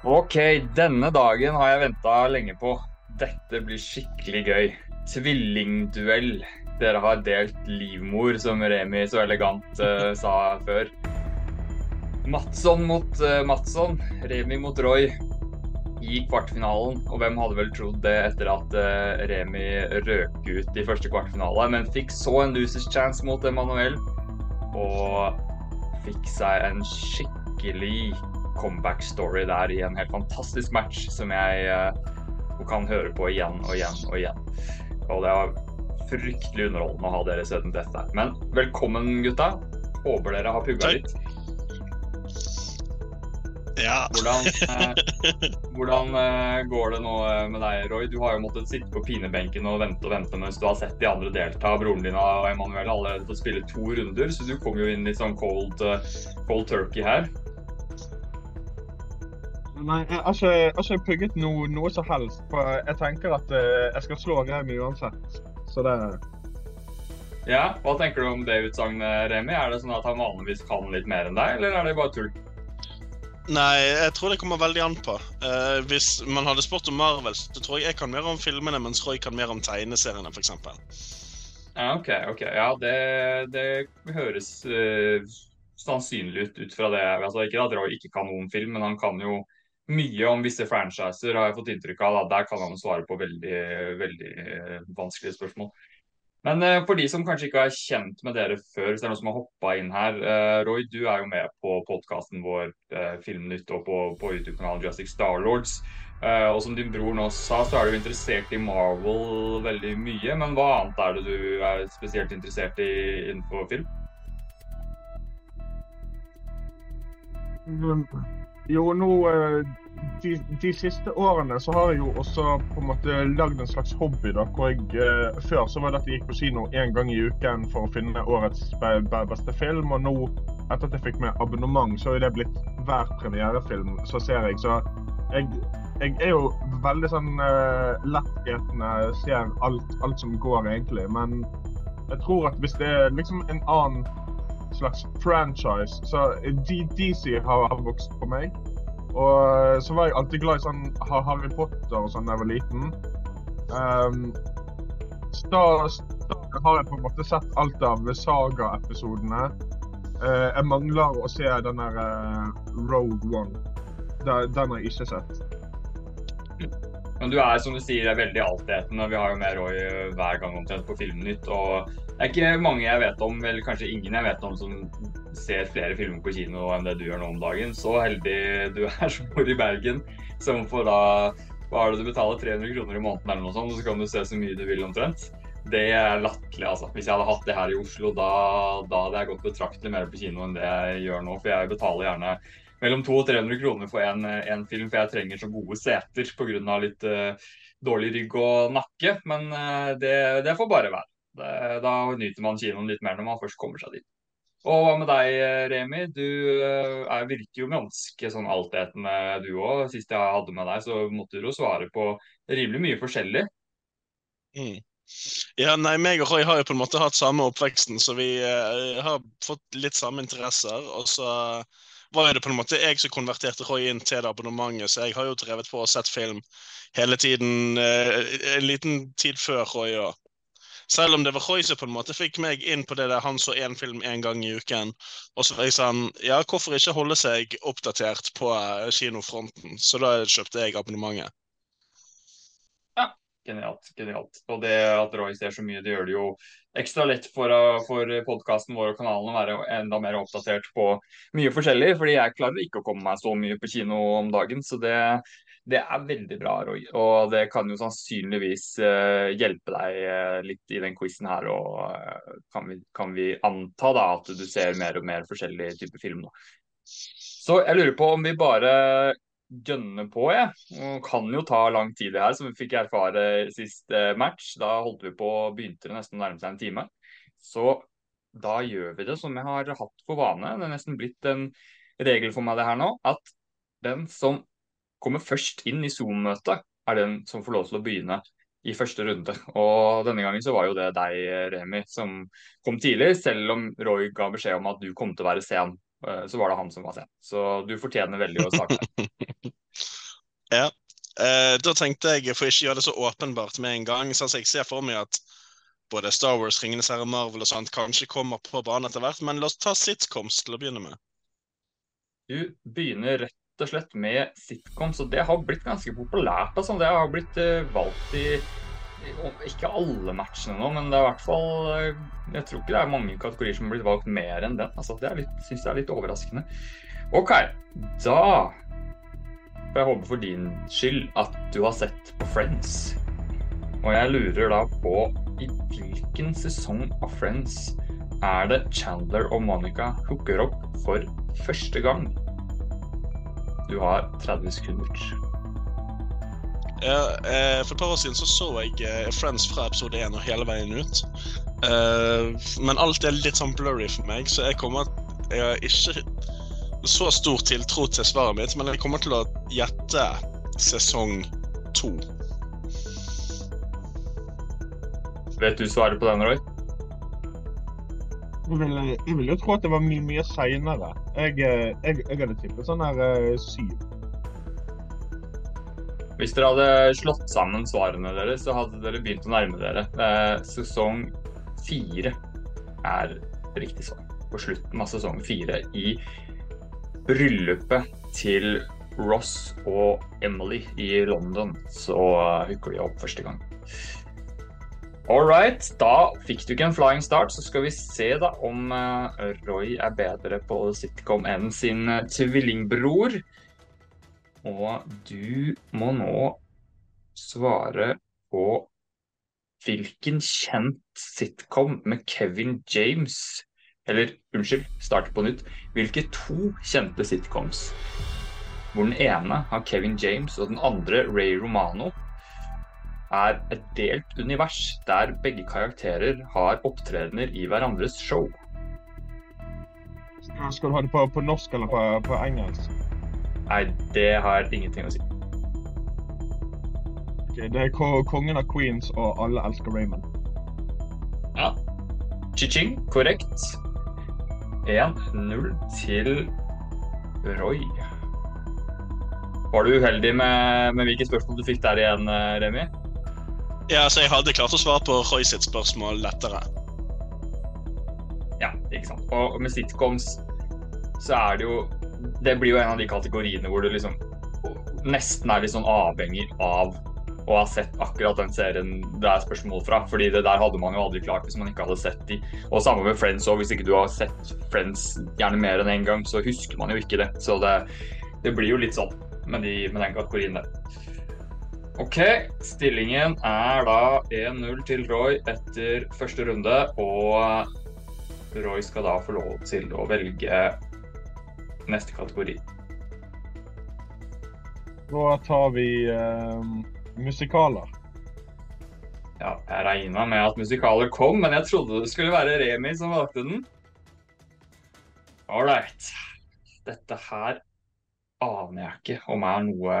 Ok, denne dagen har jeg venta lenge på. Dette blir skikkelig gøy. Tvillingduell. Dere har delt livmor, som Remi så elegant uh, sa før. Matsson mot uh, Matsson. Remi mot Roy i kvartfinalen. Og hvem hadde vel trodd det etter at uh, Remi røk ut i første kvartfinale, men fikk så en losers chance mot Emanuel. Og fikk seg en skikkelig comeback story der i en helt fantastisk match som jeg uh, kan høre på igjen og igjen og igjen. Og det var fryktelig underholdende å ha dere siden dette. Men velkommen, gutta. Håper dere har pugga litt. Ja. Hvordan, eh, hvordan eh, går det nå eh, med deg, Roy? Du har jo måttet sitte på pinebenken og vente og vente mens du har sett de andre delta. Broren din og Emanuel allerede fått spille to runder, så du kom jo inn litt sånn cold, uh, cold turkey her. Nei, jeg har ikke, jeg har ikke pugget noe, noe som helst. For jeg tenker at uh, jeg skal slå Remi uansett. Så det Ja, Hva tenker du om det utsagnet, Remi? Er det sånn at han vanligvis kan litt mer enn deg, eller er det bare tull? Nei, jeg tror det kommer veldig an på. Uh, hvis man hadde spurt om Marvel, så tror jeg jeg kan mer om filmene, mens Roy kan mer om tegneseriene, f.eks. Ja, OK. ok. Ja, det, det høres uh, sannsynlig ut ut fra det. Altså, ikke at Roy ikke kan noen film, men han kan jo mye om visse franchiser, har jeg fått inntrykk av. Da. Der kan han svare på veldig, veldig eh, vanskelige spørsmål. Men uh, for de som kanskje ikke er kjent med dere før, hvis det er noen som har hoppa inn her. Uh, Roy, du er jo med på podkasten vår Filmnytt og på, på YouTube-kanalen Jurassic Starlords. Og som din bror nå sa, så er du interessert i Marvel veldig mye. Men hva annet er det du er spesielt interessert i innenfor film? Jo, nå de, de, siste årene så har jeg jo også på en måte lagd en slags hobby. da, hvor jeg, eh, Før så var det at jeg gikk på kino én gang i uken for å finne årets beste film. Og nå, etter at jeg fikk med abonnement, så er det blitt hver premierefilm. Så ser jeg. Så jeg, jeg er jo veldig sånn uh, lettetende, ser alt, alt som går, egentlig. Men jeg tror at hvis det er liksom en annen slags franchise, så DC har, vokst på meg. Og eh, så var jeg alltid glad i sånn Harry Potter og sånn da jeg var liten. Um, så da, da, har jeg på en måte sett alt av Saga-episodene. Uh, jeg mangler å se den der uh, Rogue One. Den, den har jeg ikke sett. Men du er som du sier, er veldig altetende. Vi har jo med Roy hver gang omtrent på Filmnytt. Og det er ikke mange jeg vet om, eller kanskje ingen jeg vet om, som ser flere filmer på kino enn det du gjør nå om dagen. Så heldig du er som bor i Bergen, som får da Hva er det du betaler? 300 kroner i måneden eller noe sånt, og så kan du se så mye du vil omtrent. Det er latterlig, altså. Hvis jeg hadde hatt det her i Oslo, da, da hadde jeg gått betraktelig mer på kino enn det jeg gjør nå. For jeg betaler gjerne mellom 200 og 300 kroner for en, film, for jeg trenger så gode seter pga. litt uh, dårlig rygg og nakke. Men uh, det, det, får bare være. Det, da nyter man kinoen litt mer når man først kommer seg dit. Og hva med deg, Remi? Du uh, er, virker jo ganske sånn altetende du òg. Sist jeg hadde med deg, så måtte du jo svare på rimelig mye forskjellig. Mm. Ja, nei, meg og Roy har jo på en måte hatt samme oppveksten, så vi uh, har fått litt samme interesser. Og så var det på en måte jeg som konverterte Roy inn til det abonnementet, så jeg har jo drevet på og sett film hele tiden. Eh, en liten tid før Roy òg. Selv om det var Roy på en måte fikk meg inn på det der han så én film én gang i uken. Og så var jeg sånn Ja, hvorfor ikke holde seg oppdatert på eh, kinofronten? Så da kjøpte jeg abonnementet. Genialt. genialt. Og det at Roy ser så mye, det gjør det jo ekstra lett for, for podkasten vår og kanalen å være enda mer oppdatert på mye forskjellig. Fordi jeg klarer ikke å komme meg så mye på kino om dagen. Så det, det er veldig bra, Roy. Og det kan jo sannsynligvis uh, hjelpe deg uh, litt i den quizen her. Og uh, kan, vi, kan, vi, anta da at du ser mer og mer forskjellige typer film nå. Så jeg lurer på om vi bare gønner på, jeg. Ja. kan jo ta lang tid det her, som vi fikk erfare sist eh, match. Da holdt vi på, begynte det nesten å nærme seg en time. Så da gjør vi det som jeg har hatt for vane. Det er nesten blitt en regel for meg det her nå, at den som kommer først inn i Zoom-møtet, er den som får lov til å begynne i første runde. Og denne gangen så var jo det deg, Remi, som kom tidlig, selv om Roy ga beskjed om at du kom til å være sen. eh, så var det han som var sen. Så du fortjener veldig å starte. ja. Eh, da tenkte jeg, for ikke gjøre det så åpenbart med en gang, så jeg ser for meg at både Star Wars, Ringenes herre, Marvel og sånt kanskje kommer på banen etter hvert, men la oss ta sitcoms til å begynne med. Du begynner rett og slett med sitcoms, og det har blitt ganske populært. Altså. Det har blitt uh, valgt i ikke alle matchene nå, men det er i hvert fall uh, Jeg tror ikke det er mange kategorier som har blitt valgt mer enn den. Altså, det syns jeg er litt overraskende. OK, da får jeg håpe for din skyld at du har sett på Friends. Og jeg lurer da på i hvilken sesong av Friends er det Chandler og Monica hooker opp for første gang? Du har 30 sekunder. Ja, eh, for et par år siden så, så jeg eh, Friends fra episode 1 og hele veien ut. Eh, men alt er litt sånn blurry for meg, så jeg kommer Jeg har ikke så stor tiltro til svaret mitt, men jeg kommer til å gjette sesong to. Vet du svaret på den, Roy? Jeg vil, jeg vil jo tro at det var mye, mye seinere. Jeg, eh, jeg, jeg, hadde tippet sånn her uh, syv. Hvis dere hadde slått sammen svarene deres, så hadde dere begynt å nærme dere. Eh, sesong fire er riktig svar. På slutten av sesong fire i bryllupet til Ross og Emily i London, så hooker de opp første gang. All right, da fikk du ikke en flying start, så skal vi se da om uh, Roy er bedre på sitcom enn sin uh, tvillingbror. Og du må nå svare på hvilken kjent sitcom med Kevin James Eller unnskyld, starte på nytt. Hvilke to kjente sitcoms? Hvor den ene har Kevin James og den andre Ray Romano er et delt univers der begge karakterer har opptredener i hverandres show. Skal du ha det på, på norsk eller på, på, engelsk? Nei, det har ingenting å si. Okay, det er kongen av Queens og alle elsker Raymond. Ja. Chi-ching, korrekt. 1-0 til Roy. Var du uheldig med, med hvilke spørsmål du fikk der igjen, Remi? Ja, så jeg hadde klart å svare på Roy sitt spørsmål lettere. Ja, ikke sant. Og med sitcoms så er det jo Det blir jo en av de kategoriene hvor du liksom nesten er litt sånn avhengig av å ha sett akkurat den serien det er spørsmål fra. Fordi det der hadde man jo aldri klart hvis man ikke hadde sett de. Og samme med Friends òg. Hvis ikke du har sett Friends gjerne mer enn én en gang, så husker man jo ikke det. Så det, det blir jo litt sånn med, de, med den kategorien der. OK, stillingen er da 1-0 til Roy etter første runde. Og Roy skal da få lov til å velge neste kategori. Da tar vi uh, musikaler. Ja, jeg regna med at musikaler kom, men jeg trodde det skulle være Remi som valgte den. Ålreit. Dette her aner jeg ikke om er noe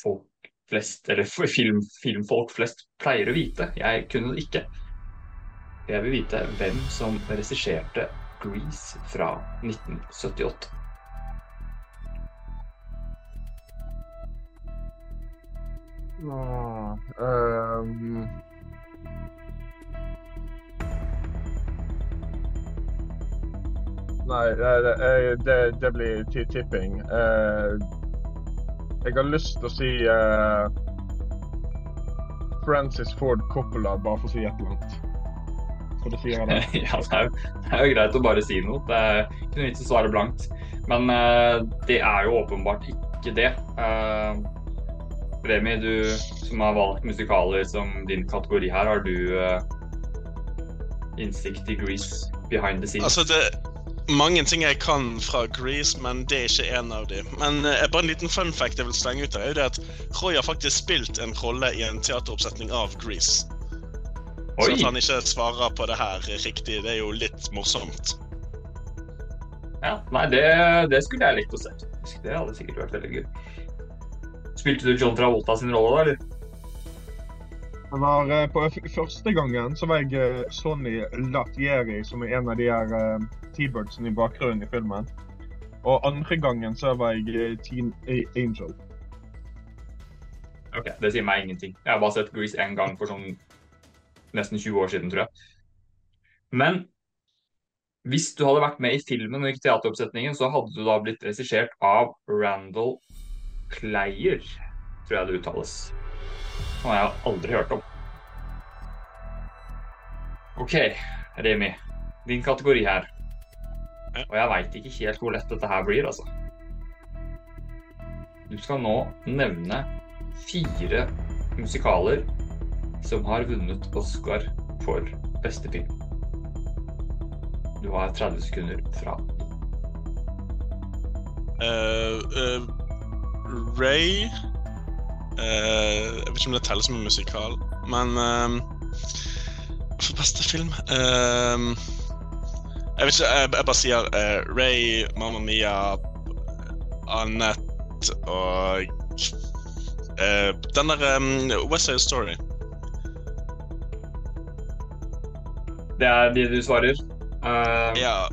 folk flest, eller film, filmfolk flest pleier å vite. Jeg kunne det ikke. Jeg vil vite hvem som regisserte Grease fra 1978. Ah, um... Nei, det, det, det blir tipping. Uh, jeg har lyst til å si uh, Francis Ford Coppola, bare for å si et eller annet. Skal det si det. ja, det er, det er, jo greit å bare si noe. Det er ikke noe vits å svare blankt. Men uh, det er jo åpenbart ikke det. Uh, Remi, du som har valgt musikaler som din kategori her, har du innsikt i Grease behind the scenes? Altså det mange ting jeg kan fra Grease, men det er ikke en av dem. Men eh, bare en liten fun fact jeg vil slenge ut her, er det at Roy har faktisk spilt en rolle i en teateroppsetning av Grease. Oi. Så at han ikke svarer på det her riktig, det er jo litt morsomt. Ja, nei, det, det skulle jeg likt å se. Det hadde sikkert vært veldig gøy. Spilte du John Travolta sin rolle, da, eller? Det var, eh, på første gangen så var jeg eh, Sonny Latieri, som er en av de her eh, T-birdsene i bakgrunnen i filmen. Og andre gangen så var jeg eh, Teen A Angel. Ok, Det sier meg ingenting. Jeg har bare sett Grease én gang for sånn nesten 20 år siden, tror jeg. Men hvis du hadde vært med i filmen og ikke teateroppsetningen, så hadde du da blitt regissert av Randall Kleier, tror jeg det uttales. Han har jeg aldri hørt om. OK, Remi. Din kategori her. Og jeg veit ikke helt hvor lett dette her blir, altså. Du skal nå nevne fire musikaler som har vunnet Oscar for beste film. Du har 30 sekunder fra uh, uh, Ray uh, Jeg vet ikke om det teller som en musikal, men For beste film Jeg ikke, jeg, jeg bare sier uh, Ray, Mamma Mia, Annette og uh, den der um, West Side Story. Det er de du svarer. Uh... Ja,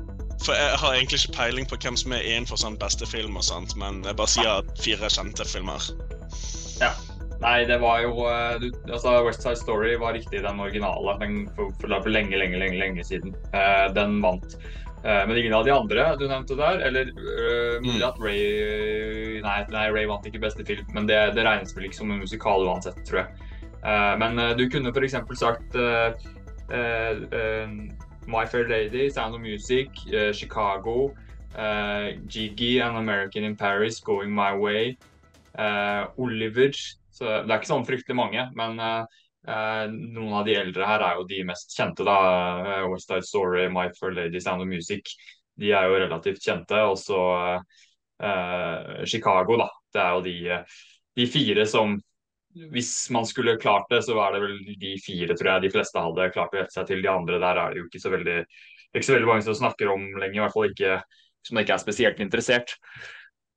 for jeg har egentlig ikke peiling på hvem som er innenfor sånn beste film og sånt, men jeg bare sier fire kjente filmer. Nei, det var jo eh, du, altså West Side Story var riktig den originale den for, for, for lenge, lenge, lenge, lenge siden. Uh, den vant. Uh, men ingen av de andre du nevnte der, eller uh, mulig at Ray nei, nei, Ray vant ikke beste film, men det, det regnes vel ikke som en musikal uansett, tror jeg. Men du kunne f.eks. sagt My Fair Lady, Sound of Music, Chicago, Jiggy, An American in Paris, Going My Way, Uh, Oliver. Så det er ikke sånn fryktelig mange, men eh, eh, noen av de eldre her er jo de mest kjente. da. Eh, West Side Story, My Fair Lady, Sound of Music. De er jo relativt kjente. Og så eh, Chicago, da. Det er jo de, eh, de fire som hvis man skulle klart det, så var det vel de fire tror jeg de fleste hadde klart å gjette seg til. De andre der er det jo ikke så veldig, ikke så veldig mange som snakker om lenger, i hvert fall ikke som ikke er spesielt interessert.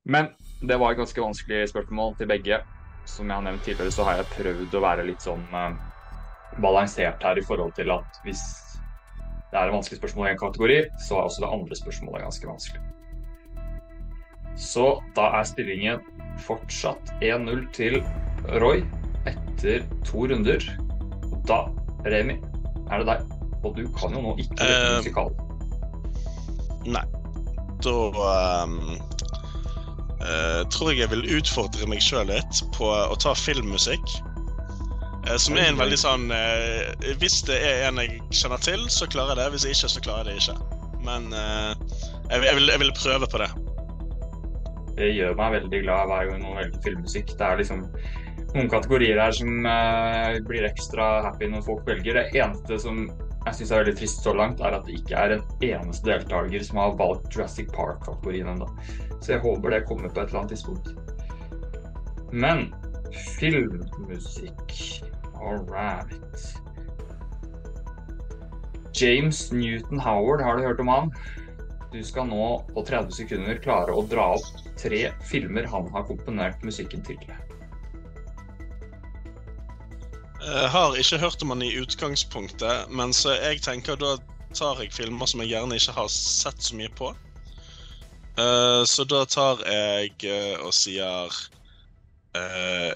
Men det var et ganske vanskelig spørsmål til begge. Som jeg har nevnt tidligere, så har jeg prøvd å være litt sånn eh, balansert her i forhold til at hvis det er et vanskelig spørsmål i en kategori, så er også det andre spørsmålet ganske vanskelig. Så da er stillingen fortsatt 1-0 til Roy etter to runder. Og da, Remi, er det deg. Og du kan jo nå ikke uh, musikal. Nei. Da ehm, eh, tror jeg jeg vil utfordre meg sjøl litt på å ta filmmusikk. Eh, som er en veldig sånn eh, Hvis det er en jeg kjenner til, så klarer jeg det. Hvis ikke, så klarer jeg det ikke. Men jeg, jeg, vil, jeg vil prøve på det. Det gjør meg veldig glad hver gang noen velger filmmusikk. Det er liksom noen kategorier her som blir ekstra happy når folk velger. Det eneste som jeg syns er veldig trist så langt, er at det ikke er en eneste deltaker som har valgt Jurassic Park-kategorien ennå. Så jeg håper det kommer på et eller annet tidspunkt. Men filmmusikk All right. James Newton Howard, har du hørt om han? Du skal nå på 30 sekunder klare å dra opp tre filmer han har komponert musikken til. Jeg har ikke hørt om han i utgangspunktet, men så jeg tenker da tar jeg filmer som jeg gjerne ikke har sett så mye på. Uh, så da tar jeg uh, og sier uh,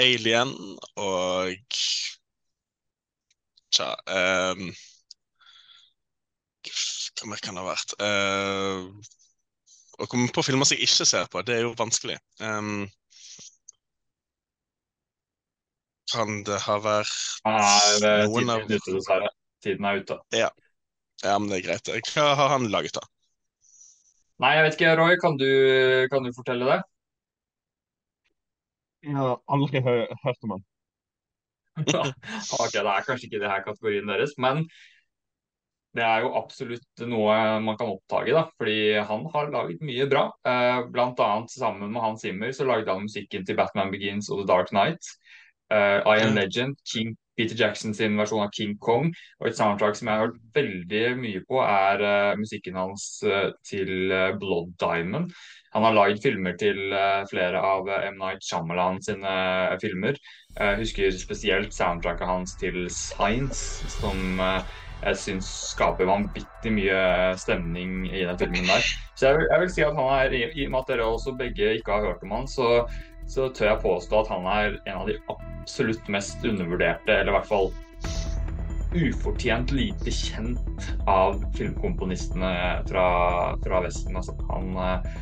Alien og Tja um, Hva mer kan det ha vært? Eh, å komme på filmer som jeg ikke ser på, det er jo vanskelig. Um, kan det ha vært Han er Noen tiden av- ute, dessverre. Tiden er ute. Ja, men det er greit. Hva har han laget, da? Nei, jeg vet ikke, Roy. Kan du, kan du fortelle det? Jeg har aldri hø hørt om han. ok, det er kanskje ikke det her kategorien deres, men det er jo absolutt noe man kan oppdage, da. Fordi han har laget mye bra. Eh, blant annet sammen med Hans Zimmer så lagde han musikken til Batman Begins og The Dark Knight. Eh, I Am Legend, King Peter Jackson sin versjon av King Kong. Og et soundtrack som jeg har hørt veldig mye på, er uh, musikken hans uh, til uh, Blood Diamond. Han har lagd filmer til flere av M. Night Shyamalan sine filmer. Jeg husker spesielt soundtracket hans til Science, som jeg syns skaper vanvittig mye stemning i den filmen der. Så jeg vil, jeg vil si at han er, i og med at dere også begge ikke har hørt om han, så så tør jeg påstå at han er en av de absolutt mest undervurderte, eller i hvert fall ufortjent lite kjent av filmkomponistene fra, fra Vesten. Altså, han eh,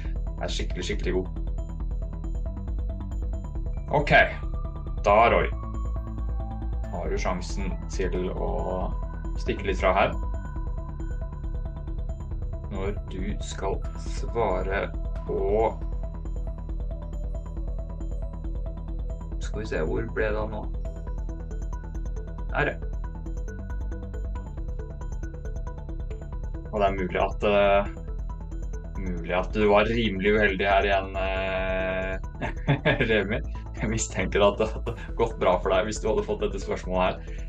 er skikkelig, skikkelig god. OK. Da, Roy, har du sjansen til å stikke litt fra her. Når du skal svare på Skal vi se, hvor ble det av nå? Der, ja. Og det er mulig at uh, Mulig at du var rimelig uheldig her igjen, uh, Remi. Jeg mistenker at det hadde gått bra for deg hvis du hadde fått dette spørsmålet her.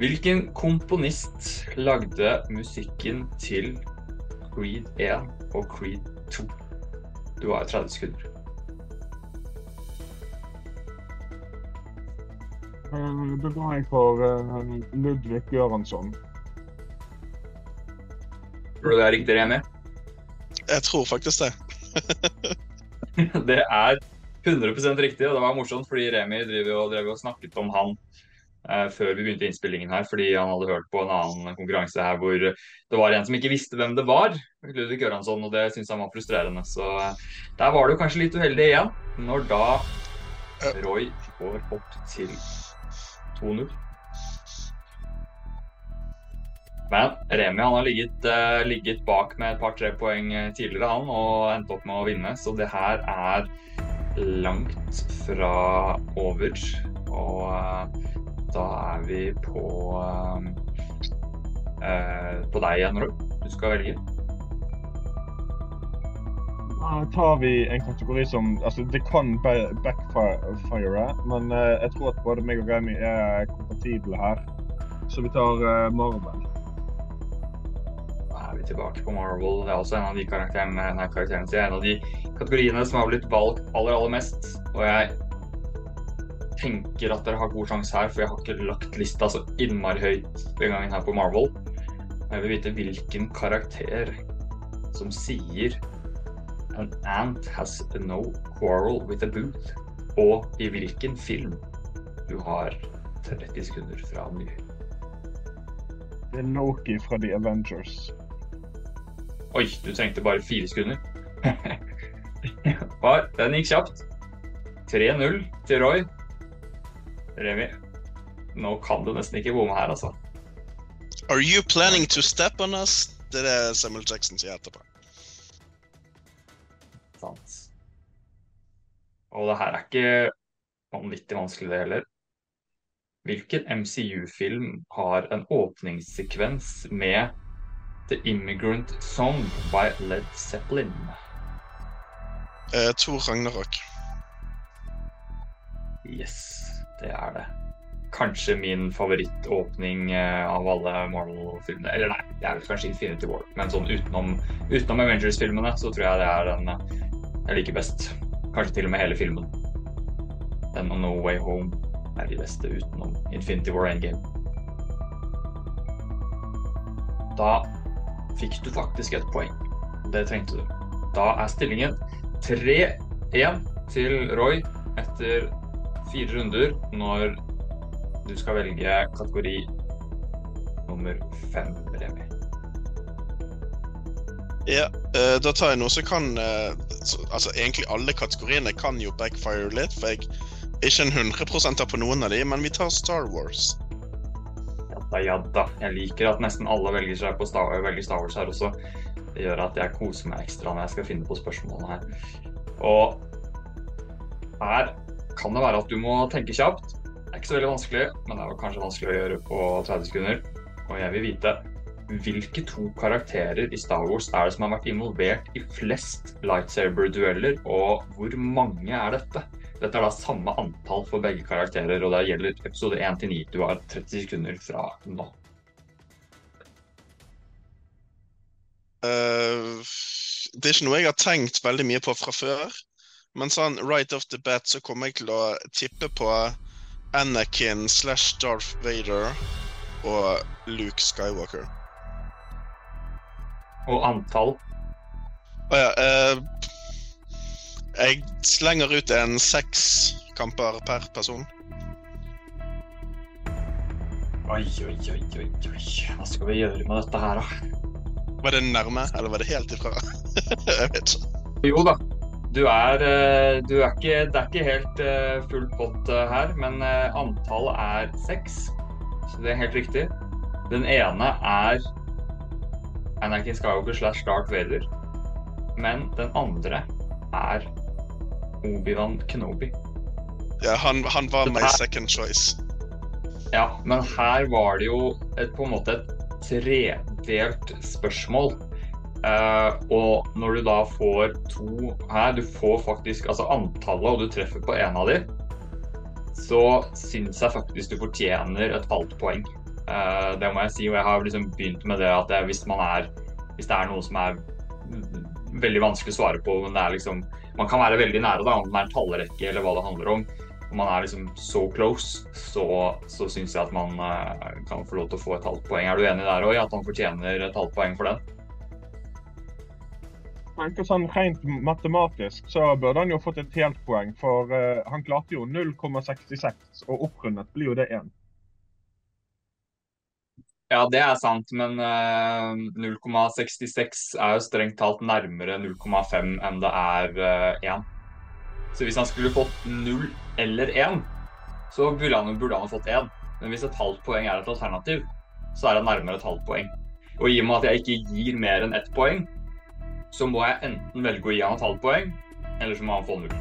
Hvilken komponist lagde musikken til Creed 1 og Creed 2? Du har 30 sekunder. Eh, går jeg for uh, Ludvig Göransson. Tror du det er riktig, Remi? Jeg tror faktisk det. det er 100% riktig, og det var morsomt fordi Remi driver og, drev og snakket om han eh, før vi begynte innspillingen her, fordi han hadde hørt på en annen konkurranse her hvor det var en som ikke visste hvem det var, Ludvig Göransson, og det syntes han var frustrerende. Så eh, der var du kanskje litt uheldig igjen, når da Roy går opp til 2-0. Men Remi han har ligget, uh, ligget bak med et par-tre poeng eh, tidligere, han, og endt opp med å vinne. Så det her er langt fra over. Og uh, da er vi på uh, på deg igjen, Roy. Du skal velge. Tar vi en kategori som altså Det kan backfire, men uh, jeg tror at både meg og Remi er kompatible her. Så vi tar uh, Marvel. Da er vi tilbake på Marvel. Det er også en av de karakterene, nei, karakterene en av de kategoriene som har blitt valgt aller, aller mest. Og jeg tenker at dere har god sjanse her, for jeg har ikke lagt lista så innmari høyt den gangen her på Marvel. Jeg vil vite hvilken karakter som sier An ant has no quarrel with a booth. Og i hvilken film? Du har 30 sekunder fra ny. Det er Loki fra The Avengers. Oi, du trengte bare fire sekunder. Den gikk kjapt. 3-0 til Roy. Remi, nå kan du nesten ikke bomme her, altså. Are you planning to step on us? Det er det Samuel Jackson sier etterpå. Og det her er ikke vanvittig vanskelig, det heller. Hvilken MCU-film har en åpningssekvens med The Immigrant Song by Led Zeppelin? Eh, Thor Ragnarok. Yes, det er det. Kanskje min favorittåpning uh, av alle Marvel-filmene. Eller nei, det er vel kanskje Infinity War, men sånn utenom, utenom Avengers-filmene så tror jeg det er den uh, jeg liker best. Kanskje til og med hele filmen. Den og No Way Home er de beste utenom Infinity War Endgame. Da fikk du faktisk et poeng. Det trengte du. Da er stillingen 3-1 til Roy etter fire runder når du skal velge kategori nummer fem, Remi. Ja, uh, da tar jeg noe som kan så, Altså, egentlig alle kategoriene kan jo backfire litt, for jeg er ikke en 100% på noen av de, men vi tar Star Wars. Ja da, ja da. Jeg liker at nesten alle velger seg på Star, velger Star Wars her også. Det gjør at jeg koser meg ekstra når jeg skal finne på spørsmålene her. Og her kan det være at du må tenke kjapt. Det er ikke så veldig vanskelig, men det er kanskje vanskelig å gjøre på 30 sekunder. Og jeg vil vite hvilke to karakterer i Star Wars er det som har vært involvert i flest lightsaber-dueller, og hvor mange er dette? Dette er da samme antall for begge karakterer, og det gjelder episode 1 til 9. Du har 30 sekunder fra nå. Uh, det er ikke noe jeg har tenkt veldig mye på fra før. Men sånn right off the bat så kommer jeg til å tippe på Anakin slash Darth Vader og Luke Skywalker. Og antall Å ja. eh, jeg slenger ut en seks kamper per person. Oi, oi, oi, oi, oi. Hva skal vi gjøre med dette her, da? Var det nærme, eller var det helt ifra? jeg vet ikke. Jo da. Du er, eh, du er ikke Det er ikke helt eh, full pott eh, her, men antallet er seks. Så det er helt riktig. Den ene er Anakin Skywalker slash Darth Vader. Men den andre er Obi-Wan Kenobi. Ja, han, han var my second choice. Ja, men her var det jo et, på en måte et tredelt spørsmål. Uh, og når du da får to her, du får faktisk altså antallet, og du treffer på en av dem, så syns jeg faktisk du fortjener et halvt poeng. Eh, det må jeg si, og jeg har liksom begynt med det at hvis er Hvis det er noe som er veldig vanskelig å svare på, men det er liksom Man kan være veldig nære, da, om det er en tallrekke eller hva det handler om om man er liksom so close, så, så syns jeg at man eh, kan få lov til å få et halvt poeng. Er du enig der òg, at han fortjener et halvt poeng for den? Tenker sånn Rent matematisk så burde han jo fått et helt poeng, for eh, han klarte jo 0,66, og opprundet blir jo det 1. Ja, det er sant, men eh, 0,66 er jo strengt talt nærmere 0,5 enn det er eh, 1. Så hvis han skulle fått 0 eller 1, så burde han, burde han fått 1. Men hvis et halvt poeng er et alternativ, så er det nærmere et halvt poeng. Og i og med at jeg ikke gir mer enn ett poeng, så må jeg enten velge å gi han et halvt poeng, eller så må han få 0.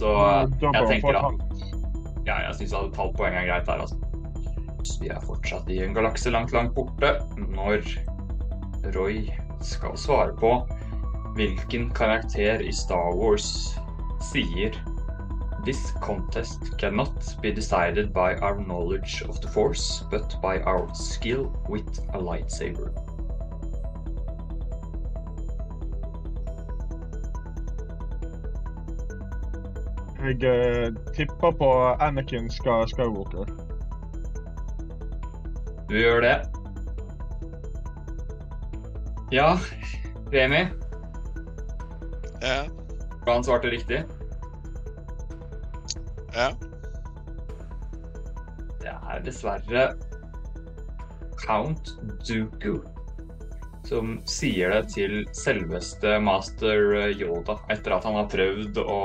Så jeg tenker at ja, jeg syns et halvt poeng er greit der, altså. Vi er fortsatt i en galakse langt, langt borte når Roy skal svare på hvilken karakter i Star Wars sier This contest cannot be decided by our knowledge of the Force, but by our skill with a lightsaber. Jeg uh, tipper på Anakin Skywalker. Du gjør det. Ja, Remi, Ja. han svarte riktig. ja. Det er dessverre Count Dooku som sier det til selveste master Yoda etter at han har prøvd å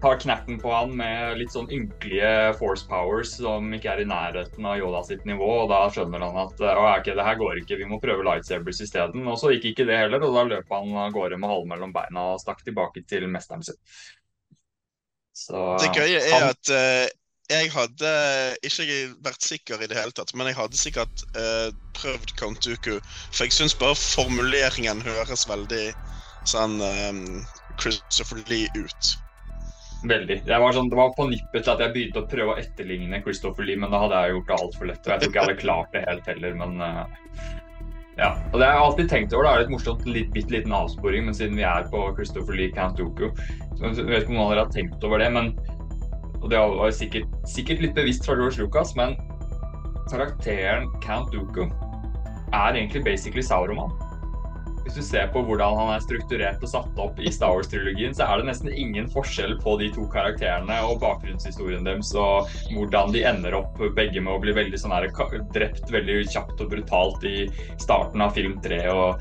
ta knerten på han med litt sånn ynkelige force powers som ikke er i nærheten av Yoda sitt nivå. og Da skjønner han at å, ok, det her går ikke, vi må prøve lightsabers isteden. Og så gikk ikke det heller, og da løp han av gårde med halen mellom beina og stakk tilbake til mesteren sin. Så Det gøye er han- at uh, jeg hadde ikke vært sikker i det hele tatt, men jeg hadde sikkert uh, prøvd Count Dooku. For jeg syns bare formuleringen høres veldig sånn um, Christopher Lee ut. Veldig. Var sånn, det var på nippet til at jeg begynte å prøve å etterligne Christopher Lee, men da hadde jeg gjort det altfor lett. Og jeg tror ikke jeg hadde klart det helt heller, men uh, ja. Og det har jeg alltid tenkt over. Det er litt morsomt, litt, bitte liten avsporing, men siden vi er på Christopher Lee Count Dooku så Jeg vet ikke om noen av dere har tenkt over det, men og det var sikkert, sikkert litt bevisst fra George Lucas, men karakteren Count Dooku er egentlig basically Sauroman. Hvis du ser på hvordan han er strukturert og satt opp i Star Wars-trilogien, så er det nesten ingen forskjell på de to karakterene og bakgrunnshistorien deres, og hvordan de ender opp begge med å bli veldig sånn her, drept veldig kjapt og brutalt i starten av film tre. Og,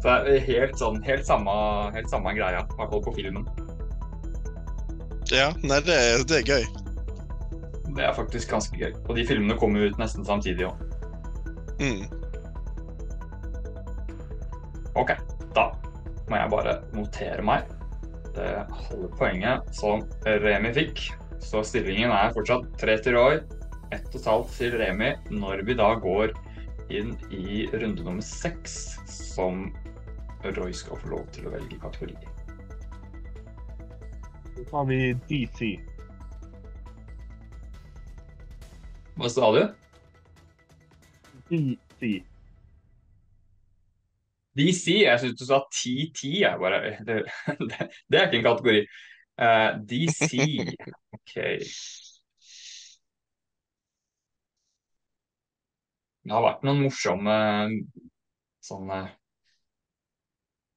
så det er helt sånn, helt samme, helt samme greia, i hvert fall på filmen. Ja, nei, det, er- det er gøy. Det er faktisk ganske gøy. Og de filmene kommer ut nesten samtidig òg. Mm. Ok, da må jeg bare notere meg det halve poenget som Remi fikk. Så stillingen er fortsatt tre til Roy, ett og et halvt til Remi når vi da går inn i runde nummer seks, som Roy skal få lov til å velge kategori. Så tar vi DC. Hva sa du? DC. DC? Jeg syns du sa 10-10, Jeg bare, det, det, det er ikke en kategori. Eh, DC. OK. Det har vært noen morsomme sånne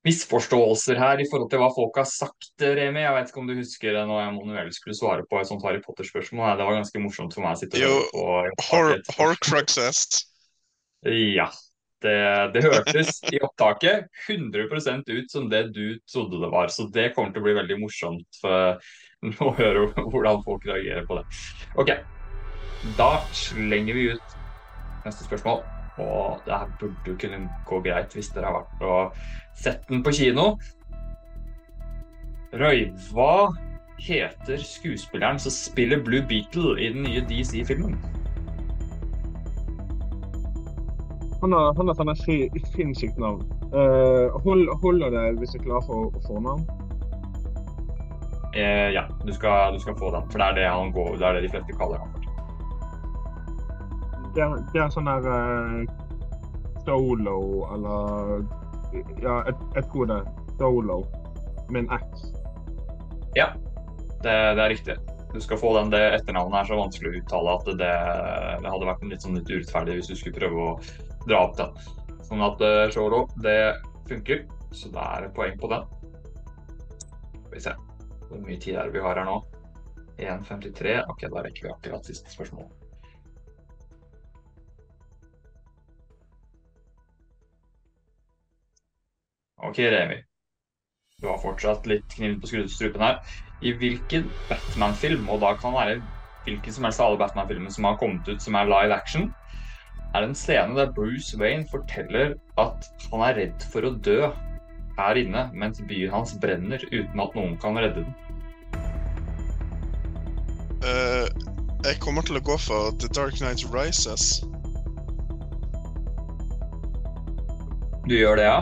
misforståelser her i forhold til hva folk har sagt, Remi. Jeg vet ikke om du husker det når Emanuel skulle svare på et sånt Harry Potter-spørsmål. Det var ganske morsomt for meg å sitte og høre på. Jo, Horcruxes. Ja. Det, det hørtes i opptaket 100% ut som det du trodde det var. Så det kommer til å bli veldig morsomt å høre hvordan folk reagerer på det. OK. Da slenger vi ut neste spørsmål. Og det her burde jo kunne gå greit hvis dere har vært og sett den på kino. Røy, hva heter skuespilleren som spiller Blue Beetle i den nye DC-filmen? Han har, han har sånn et sinnssykt navn. Uh, hold, holder det hvis jeg klarer for, å få navn? Eh, ja, du skal, du skal få den. For det er det han går, det er det de fleste kaller for. Det er, det er sånn der uh, Solo eller Ja, jeg, jeg tror det. Solo med en X. Ja, det, det er riktig. Du skal få den. Det etternavnet er så vanskelig å uttale at det, det hadde vært litt sånn litt urettferdig hvis du skulle prøve å dra opp den. Sånn at uh, Shoro, det funker. Så det er poeng på den. Skal vi se hvor mye tid er det vi har her nå. 1.53. OK, da rekker vi akkurat siste spørsmål. OK, Remi. Du har fortsatt litt kniven på strupen her. I hvilken Batman-film, og da kan det være hvilken som helst av alle Batman-filmene som har kommet ut som er live action, er en scene der Bruce Wayne forteller at han er redd for å dø her inne mens byen hans brenner uten at noen kan redde den. Uh, jeg kommer til å gå for The Dark Knight Rises. Du gjør det, ja?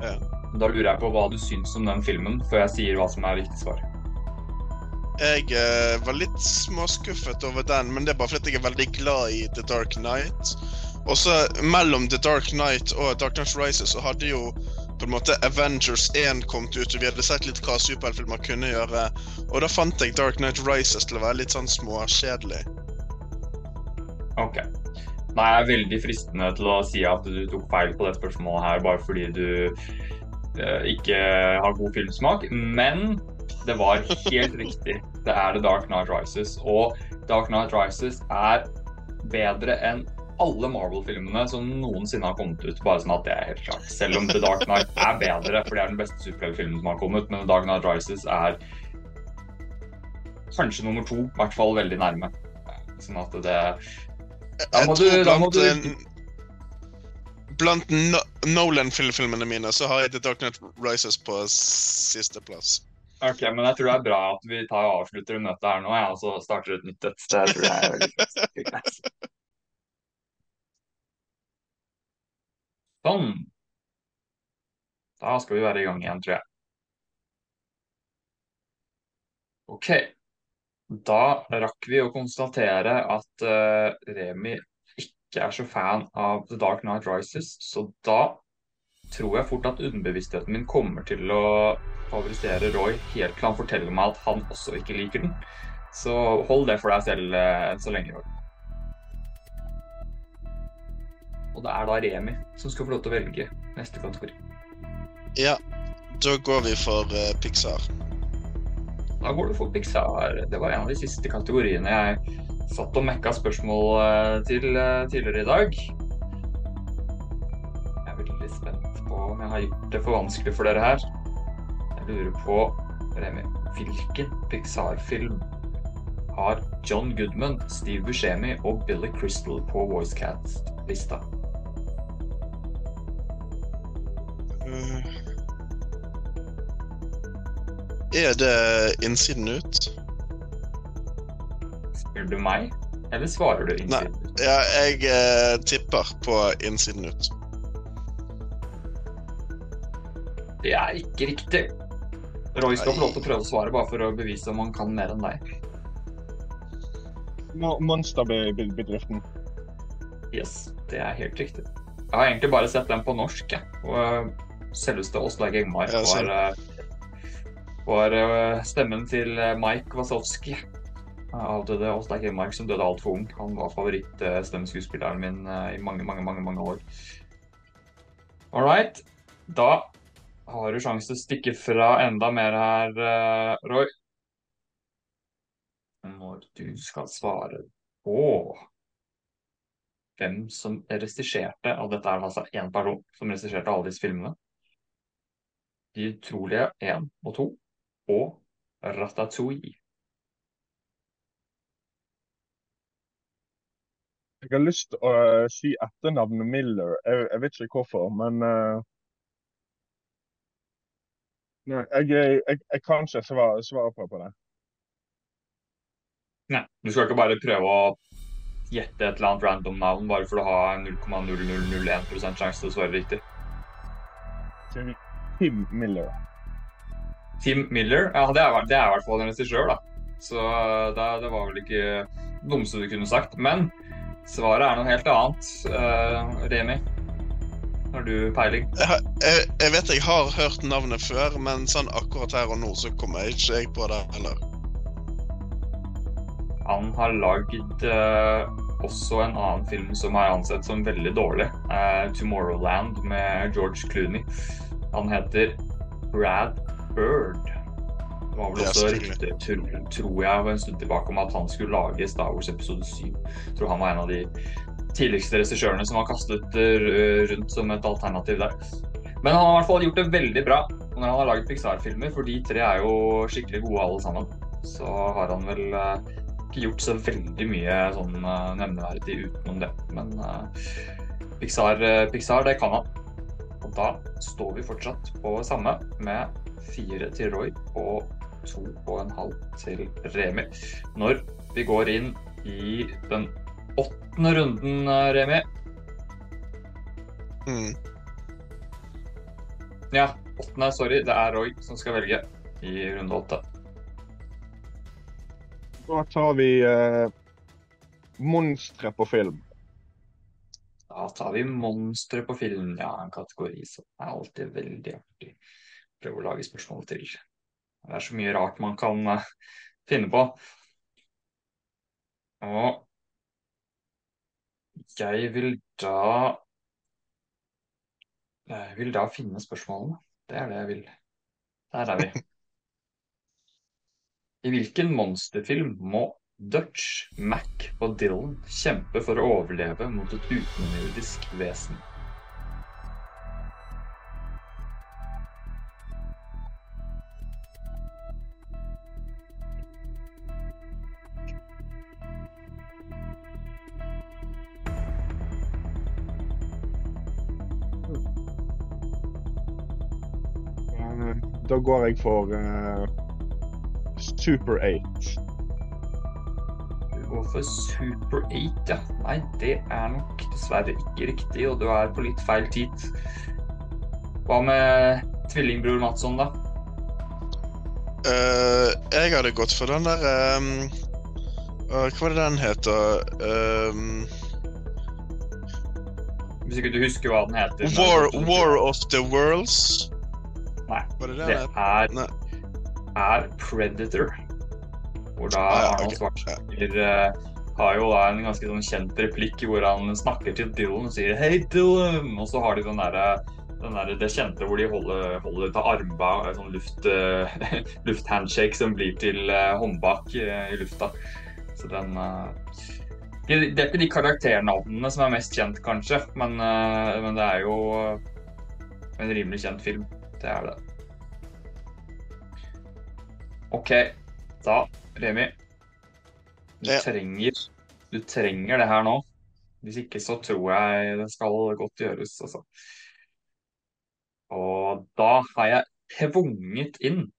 Ja. Da lurer jeg på hva du syns om den filmen, før jeg sier hva som er riktig svar. Jeg eh, var litt småskuffet over den, men det er bare fordi jeg er veldig glad i The Dark Knight. Og så mellom The Dark Knight og Dark Knight Rises så hadde jo på en måte Avengers 1 kommet ut, og vi hadde sett litt hva superheltfilmer kunne gjøre. Og da fant jeg Dark Knight Rises til å være litt sånn småkjedelig. Ok. Nei, jeg er veldig fristende til å si at du tok feil på det spørsmålet her, bare fordi du eh, ikke har god filmsmak. Men det var helt riktig. Det er The Dark Knight Rises. Og Dark Knight Rises er bedre enn alle Marvel-filmene som noensinne har kommet ut. Bare sånn at det er helt klart. Selv om The Dark Knight er bedre, for det er den beste superheltfilmen som har kommet. Men The Dark Knight Rises er kanskje nummer to, i hvert fall veldig nærme. Sånn at det Da må du- da må du- en- blant no Nolan-filmene mine så har jeg The Dark Knight Rises på sisteplass. Ok, men jeg tror det er bra at vi tar og avslutter møtet her nå, ja, og så starter et nytt et. Det tror jeg er veldig greit. Sånn. Da skal vi være i gang igjen, tror jeg. OK. Da rakk vi å konstatere at uh, Remi ikke er så fan av The Dark Knight Rises, så da tror jeg fort at underbevisstheten min kommer til å favorisere Roy helt til han forteller meg at han også ikke liker den. Så hold det for deg selv eh, enn så lenge, Roy. Og det er da Remi som skal få lov til å velge neste kategori. Ja, da går vi for uh, Pixar. Da går du for Pixar. Det var en av de siste kategoriene jeg satt og mekka spørsmål eh, til tidligere i dag. Veldig spent på om jeg har gjort det for vanskelig for dere her. Jeg lurer på, Remi, hvilken Pixar-film har John Goodman, Steve Buscemi og Billy Crystal på Voicecat-lista? Eh, Er det Innsiden ut? Spør du meg, eller svarer du innsiden? Ja, jeg eh, tipper på Innsiden ut. Det er ikke riktig. Roy skal få lov til å prøve å svare, bare for å bevise om han kan mer enn deg. Mo- Monsterbedriften. Yes, det er helt riktig. Jeg har egentlig bare sett den på norsk, jeg. Og øh, selveste Åslaug Engmark var, øh, var øh, stemmen til Mike Wasowski. Avdøde Åslaug Engmark, som døde altfor ung. Han var favorittstemmeskuespilleren min i mange, mange, mange, mange år. All right. Da har du sjanse til å stikke fra enda mer her, øh, Roy. Når du skal svare på hvem som regisserte, og dette er altså én person som regisserte alle disse filmene. De utrolige 1 og 2 og Ratatouille. Jeg har lyst til å eh, si etternavnet Miller. Jeg, jeg vet ikke hvorfor, men eh, Nei, jeg, jeg, jeg kan ikke svare, svare på, på det. Nei, du skal ikke bare prøve å gjette et eller annet random navn bare for å ha 0,0001 sjanse til å svare riktig. Tim Miller. Tim Miller, ja, det er, det er i hvert fall en regissør, da. Så det, det var vel ikke det dummeste du kunne sagt. Men svaret er noe helt annet. Uh, Remi, har du peiling? Jeg, jeg, jeg vet jeg har hørt navnet før, men sånn akkurat her og nå så kommer jeg ikke jeg på det heller. Han har lagd uh, også en annen film som er ansett som veldig dårlig. Uh, 'Tomorrowland' med George Clooney. Han heter Brad Bird. Det var vel også rykter, tror jeg, en stund tilbake om at han skulle lage Star Wars episode 7. Jeg tror han var en av de tidligste regissørene som var kastet eh, rundt som et alternativ der. Men han har i hvert fall gjort det veldig bra når han har laget Pixar-filmer, for de tre er jo skikkelig gode alle sammen. Så har han vel eh, ikke gjort så veldig mye sånn eh, nevneverdig utenom det. Men Pixar, Pixar, det kan han. Og da står vi fortsatt på samme med fire til Roy og to og en halv til Remi. Når vi går inn i den åttende runden, eh, Remi. Mm. Ja, åttende, sorry. Det er Roy som skal velge i runde åtte. Da tar vi eh, monstre på film. Da tar vi monstre på film. Ja, en kategori som er alltid veldig artig. Prøve å lage spørsmål til. Det er så mye rart man kan eh, finne på. Og jeg vil da Jeg vil da finne spørsmålene. Det er det jeg vil. Der er vi. I hvilken monsterfilm må Dutch, Mac og Dylan kjempe for å overleve mot et utenomjordisk vesen? Går jeg for uh, Super 8. Du går for Super 8, ja. Nei, det er nok dessverre ikke riktig, og du er på litt feil tid. Hva med tvillingbror Madsson, da? Uh, jeg hadde gått for den der um, uh, Hva var det den heter? Um, Hvis ikke du husker hva den heter. War, War of the Worlds? Nei, det er, Nei. er Predator. Hvor da Ah, ja, Arnold. Schwarzenegger eh, har jo da en ganske sånn kjent replikk hvor han snakker til Dylan og sier 'Hei, Dylan!' Og så har de den derre den der, det kjente hvor de holder, holder armba, en sånn luft, uh, lufthandshake som blir til uh, håndbak uh, i lufta. Så den det, det er ikke de karakternavnene som er mest kjent, kanskje, men, men det er jo en rimelig kjent film. Det er det. OK, da, Remi. Du Ja. trenger, du trenger det her nå. Hvis ikke så tror jeg det skal godt gjøres, altså. Og da har jeg tvunget inn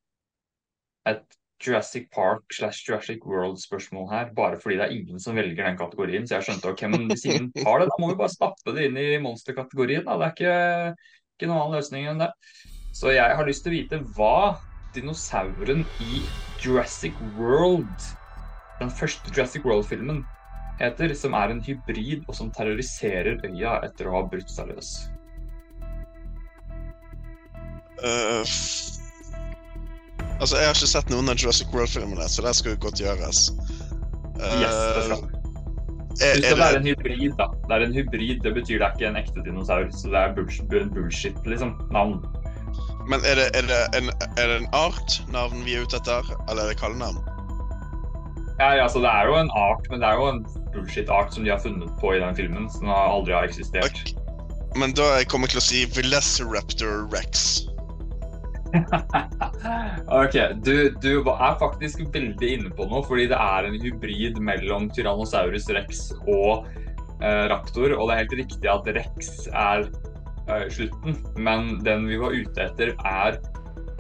et Jurassic Park slash Jurassic World-spørsmål her, bare fordi det er ingen som velger den kategorien. Så jeg skjønte ok, men hvis ingen tar det, da må vi bare stappe det inn i monsterkategorien. Det er ikke, ikke noen annen løsning enn det. Så jeg har lyst til å vite hva dinosauren i Jurassic World, den første Jurassic World-filmen, heter, som er en hybrid og som terroriserer øya etter å ha brutt seg løs? Uh, altså, jeg har ikke sett noen av Jurassic World-filmene, så det skal jo godt gjøres. Uh, yes, det skal er, er det... er en hybrid, da. Det er en hybrid, det betyr det er ikke en ekte dinosaur. Så det er bullshit, bullshit liksom. Navn. Men er det, er det, en, er det en art-navn vi er ute etter, eller er det kallenavn? Ja, altså Det er jo en art, men det er jo en bullshit-art som de har funnet på i den filmen. Som aldri har eksistert. Okay. Men da kommer jeg til å si Velociraptor Rex. ok, du, du, er faktisk veldig inne på noe, fordi det er en hybrid mellom Tyrannosaurus rex og eh, raptor. Og det er helt riktig at rex er slutten, men den vi var ute etter, er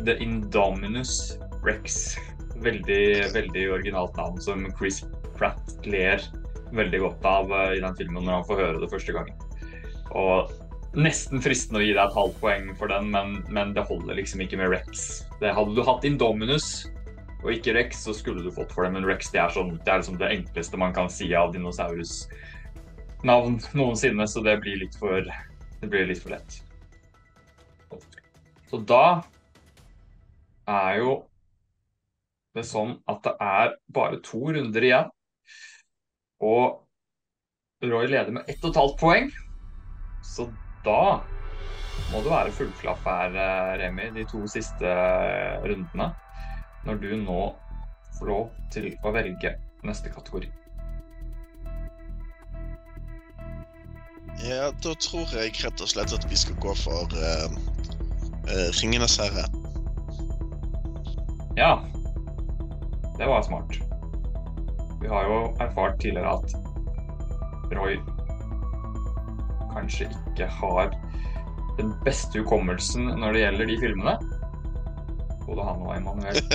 The Indominus rex. Veldig, veldig originalt navn som Chris Pratt ler veldig godt av uh, i den filmen når han får høre det første gangen. Og nesten fristende å gi deg et halvt poeng for den, men, men, det holder liksom ikke med Rex. Det hadde du hatt Indominus og ikke Rex, så skulle du fått for det, men Rex det er, sånn, det, er liksom det enkleste man kan si av dinosaurus navn noensinne, så det blir litt for, det blir litt for lett. Så da er jo det sånn at det er bare to runder igjen. Og Roy leder med ett og et halvt poeng. Så da må du være fullklaff her, eh, Remi, de to siste eh, rundene. Når du nå får lov til å velge neste kategori. Ja, da tror jeg rett og slett at vi skal gå for uh, uh, Ringenes herre. Ja. Det var smart. Vi har jo erfart tidligere at Roy kanskje ikke har den beste hukommelsen når det gjelder de filmene. Både han og Emanuel.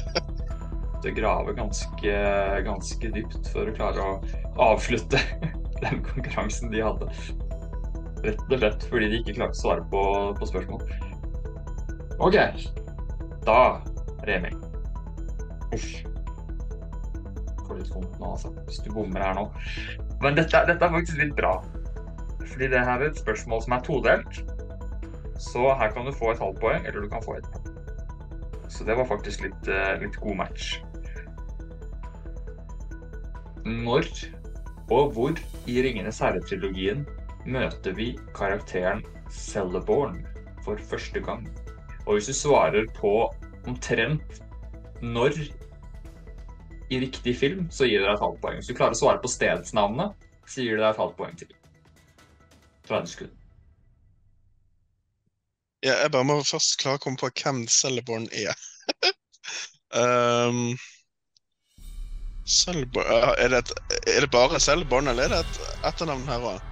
Det graver ganske, ganske dypt for å klare å avslutte den konkurransen de hadde. Rett og slett fordi de ikke klarte å svare på, på spørsmål. OK. Da, Remi. Uff. Får litt vondt nå, altså. Hvis du bommer her nå. Men dette, dette er faktisk litt bra. Fordi det her er et spørsmål som er todelt. Så her kan du få et halvt poeng, eller du kan få et. Så det var faktisk litt, eh, litt god match. Når og hvor i Ringenes herre-trilogien møter vi karakteren Celeborn for første gang? Og hvis du svarer på omtrent når i riktig film, så gir det deg et halvt poeng. Hvis du klarer å svare på stedsnavnet, så gir det deg et halvt poeng til. 30 sekunder. Ja, jeg bare må først klare å komme på hvem Celeborn er. um, Celeborn er, det et, er det bare Celeborn, eller er det et etternavn her òg?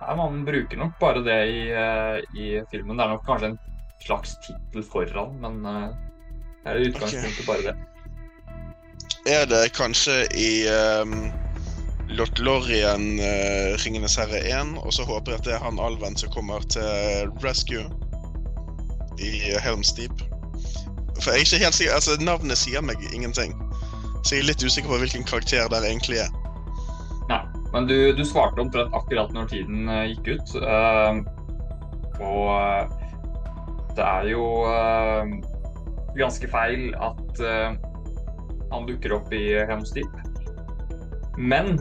Ja, man bruker nok bare det i, uh, i, filmen. Det er nok kanskje en slags tittel foran, men uh, det er i utgangspunktet okay. bare det. Er det kanskje i um Lothlorien, uh, Ringenes herre 1, og så håper jeg at det er han alven som kommer til rescue i Helms Deep. For jeg er ikke helt sikker, altså Navnet sier meg ingenting, så jeg er litt usikker på hvilken karakter det egentlig er. Men du, du svarte omtrent akkurat når tiden uh, gikk ut. Uh, og det er jo ganske feil at han dukker opp i Helms. Men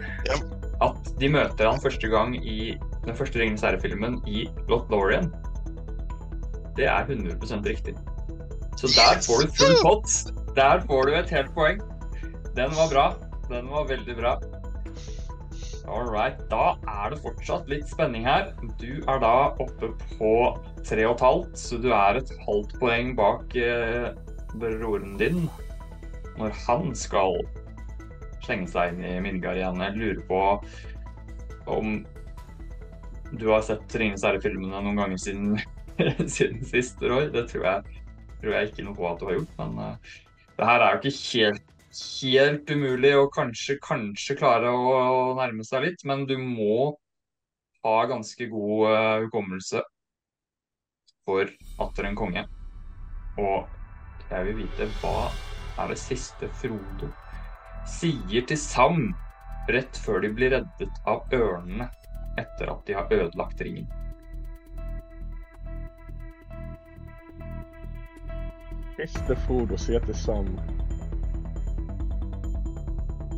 at de møter han første gang i den første Ringenes herre-filmen i Lothlorien, det er 100% riktig. Så der får du full pott. Der får du et helt poeng. Den var bra. Den var veldig bra. All right. Da er det fortsatt litt spenning her. Du er da oppe på tre og et halvt, så du er et halvt poeng bak eh, broren din når han skal slenge seg inn i Midgard igjen. Jeg lurer på om du har sett Ringenes herre-filmene noen ganger siden, siden sist, Roy. Det tror jeg, tror jeg, ikke noe på at du har gjort. Men uh, det her er jo ikke helt, helt umulig å kanskje, kanskje klare å, nærme seg litt. Men du må ha ganske god uh, hukommelse for atter en konge. Og Jeg vil vite hva er det siste Frodo sier til Sam rett før de blir reddet av ørnene etter at de har ødelagt ringen. Siste Frodo sier til Sam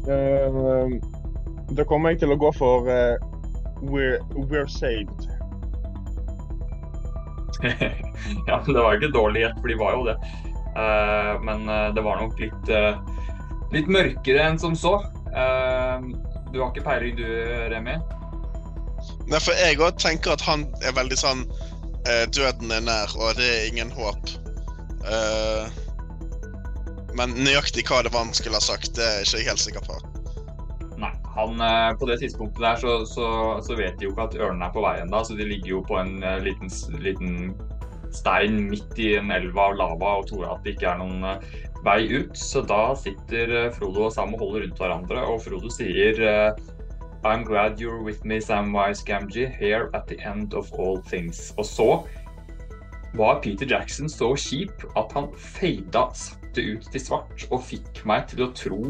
Da kommer jeg til å gå for uh, we're, we're saved. ja, men det var ikke dårlig gjett, for de var jo det. Uh, men det var nok litt, litt mørkere enn som så. du har ikke peiling du, Remi? Nei, for jeg òg tenker at han er veldig sånn Døden er nær, og det er ingen håp. Uh, men nøyaktig hva det var han skulle ha sagt, det er ikke jeg helt sikker på. Nei, han, uh, på det tidspunktet der så, så, så, vet de jo ikke at ørnene er på vei ennå, så de ligger jo på en uh, liten, liten, stein midt i en elv av lava og tror at det ikke er noen vei ut. Så da sitter Frodo og Sam og holder rundt hverandre, og Frodo sier I'm glad you're with me, Samwise Gamgee, here at the end of all things. Og så var Peter Jackson så kjip at han fada sakte ut til svart og fikk meg til å tro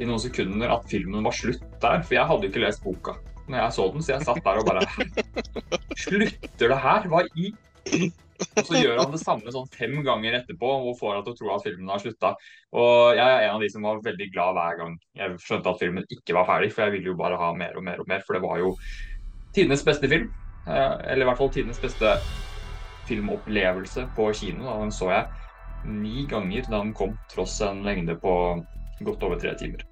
i noen sekunder at filmen var slutt der. For jeg hadde ikke lest boka når jeg så den, så jeg satt der og bare Slutter det her? Hva i Og så gjør han det samme sånn fem ganger etterpå og får deg til å tro at filmen har slutta. Og jeg er en av de som var veldig glad hver gang jeg skjønte at filmen ikke var ferdig, for jeg ville jo bare ha mer og mer og mer, for det var jo tidenes beste film. Eh, eller i hvert fall tidenes beste filmopplevelse på kino. Da. Den så jeg ni ganger da han kom, tross en lengde på godt over tre timer.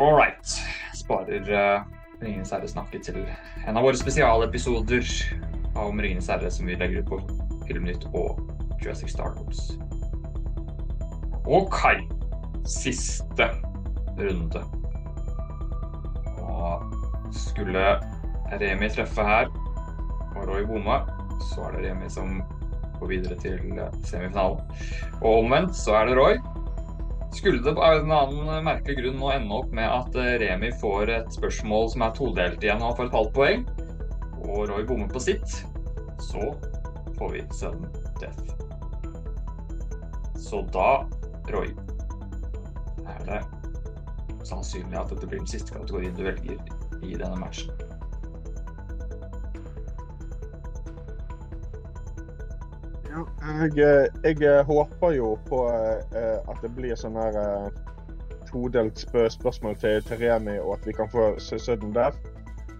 All right. Sparer uh, Ringenes herre snakket til en av våre spesialepisoder om Ringenes herre som vi legger ut på Filmnytt og Jurassic Star Wars. OK. Siste runde. Og skulle Remi treffe her, og Roy bomme, så er det Remi som går videre til semifinalen. Og omvendt så er det Roy. Skulle det av en annen merkelig grunn nå ende opp med at Remi får et spørsmål som er todelt igjen og får et halvt poeng, og Roy bommer på sitt, så får vi sudden death. Så da, Roy, er det sannsynlig at dette blir den siste kategorien du velger i denne matchen. Jeg, eh, jeg, eh, håper jo på uh, at det blir sånn her todelt spørsmål til, til Remi, og at vi kan få sudden death.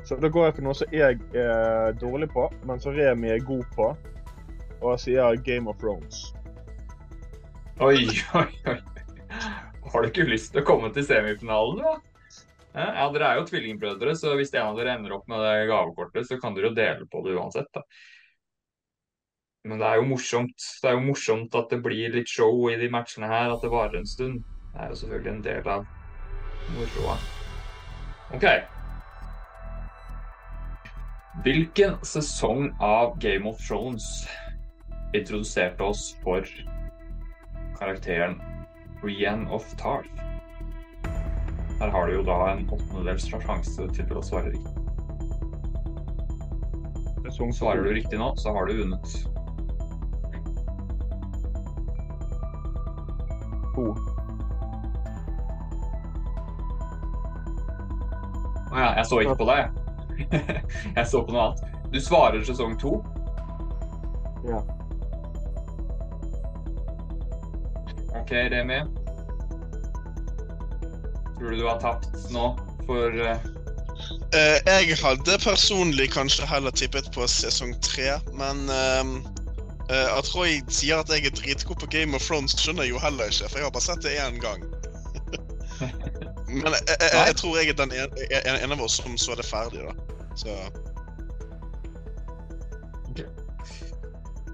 Så da går jeg for noe som jeg er dårlig på, men som Remi er god på. Og jeg sier Game of Thrones. Oi, oi, oi. Har du ikke lyst til å komme til semifinalen, da? Ja, Dere er jo tvillingbrødre, så hvis en av dere ender opp med det gavekortet, så kan dere jo dele på det uansett. da. Men det er jo morsomt. Det er jo morsomt at det blir litt show i de matchene her, at det varer en stund. Det er jo selvfølgelig en del av moroa. OK. Hvilken sesong av Game of Thrones introduserte oss for karakteren Rian of Tarth? Her har du jo da en åttendedels sjanse til å svare riktig. Svarer du riktig nå, så har du vunnet. To. Å ja, jeg så ikke på deg, jeg. jeg så på noe annet. Du svarer sesong to? Ja. OK, Remi. Tror du du har tapt nå for uh... Jeg hadde personlig kanskje heller tippet på sesong tre, men Uh, at Roy sier at jeg er dritgod på Game of Thrones, skjønner jeg jo heller ikke, for jeg har bare sett det én gang. Men jeg, jeg, jeg, jeg, tror jeg er den ene, en, en av oss som så det ferdig, da. Så okay.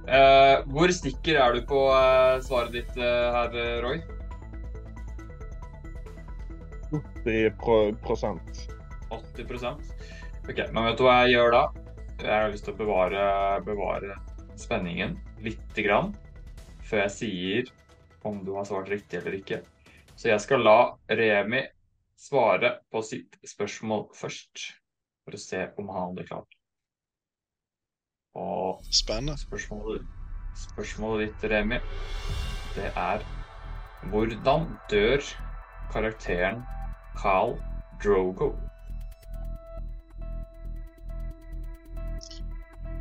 uh, Hvor stikker er du på uh, svaret ditt her, Roy? 80 prosent. 80 OK, men vet du hva jeg gjør da? Jeg har lyst til å bevare, bevare spenningen lite grann før jeg sier om du har svart riktig eller ikke. Så jeg skal la Remi svare på sitt spørsmål først, for å se om han hadde klart. Og Spennende. Spørsmålet, Spørsmålet ditt, Remi, det er hvordan dør karakteren Carl Drogo?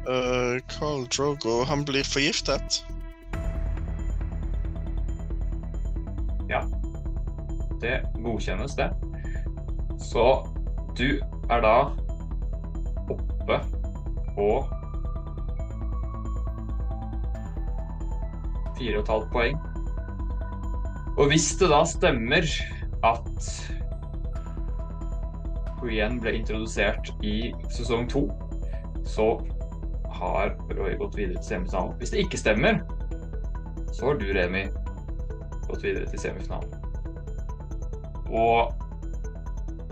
Uh, Carl Drogo, han blir forgiftet. Ja. Det godkjennes, det. Så du er da oppe på fire og et halvt poeng. Og hvis det da stemmer at Queen ble introdusert i sesong to, så har gått videre til semifinalen. Hvis det ikke stemmer, så har du, Remi, gått videre til semifinalen. Og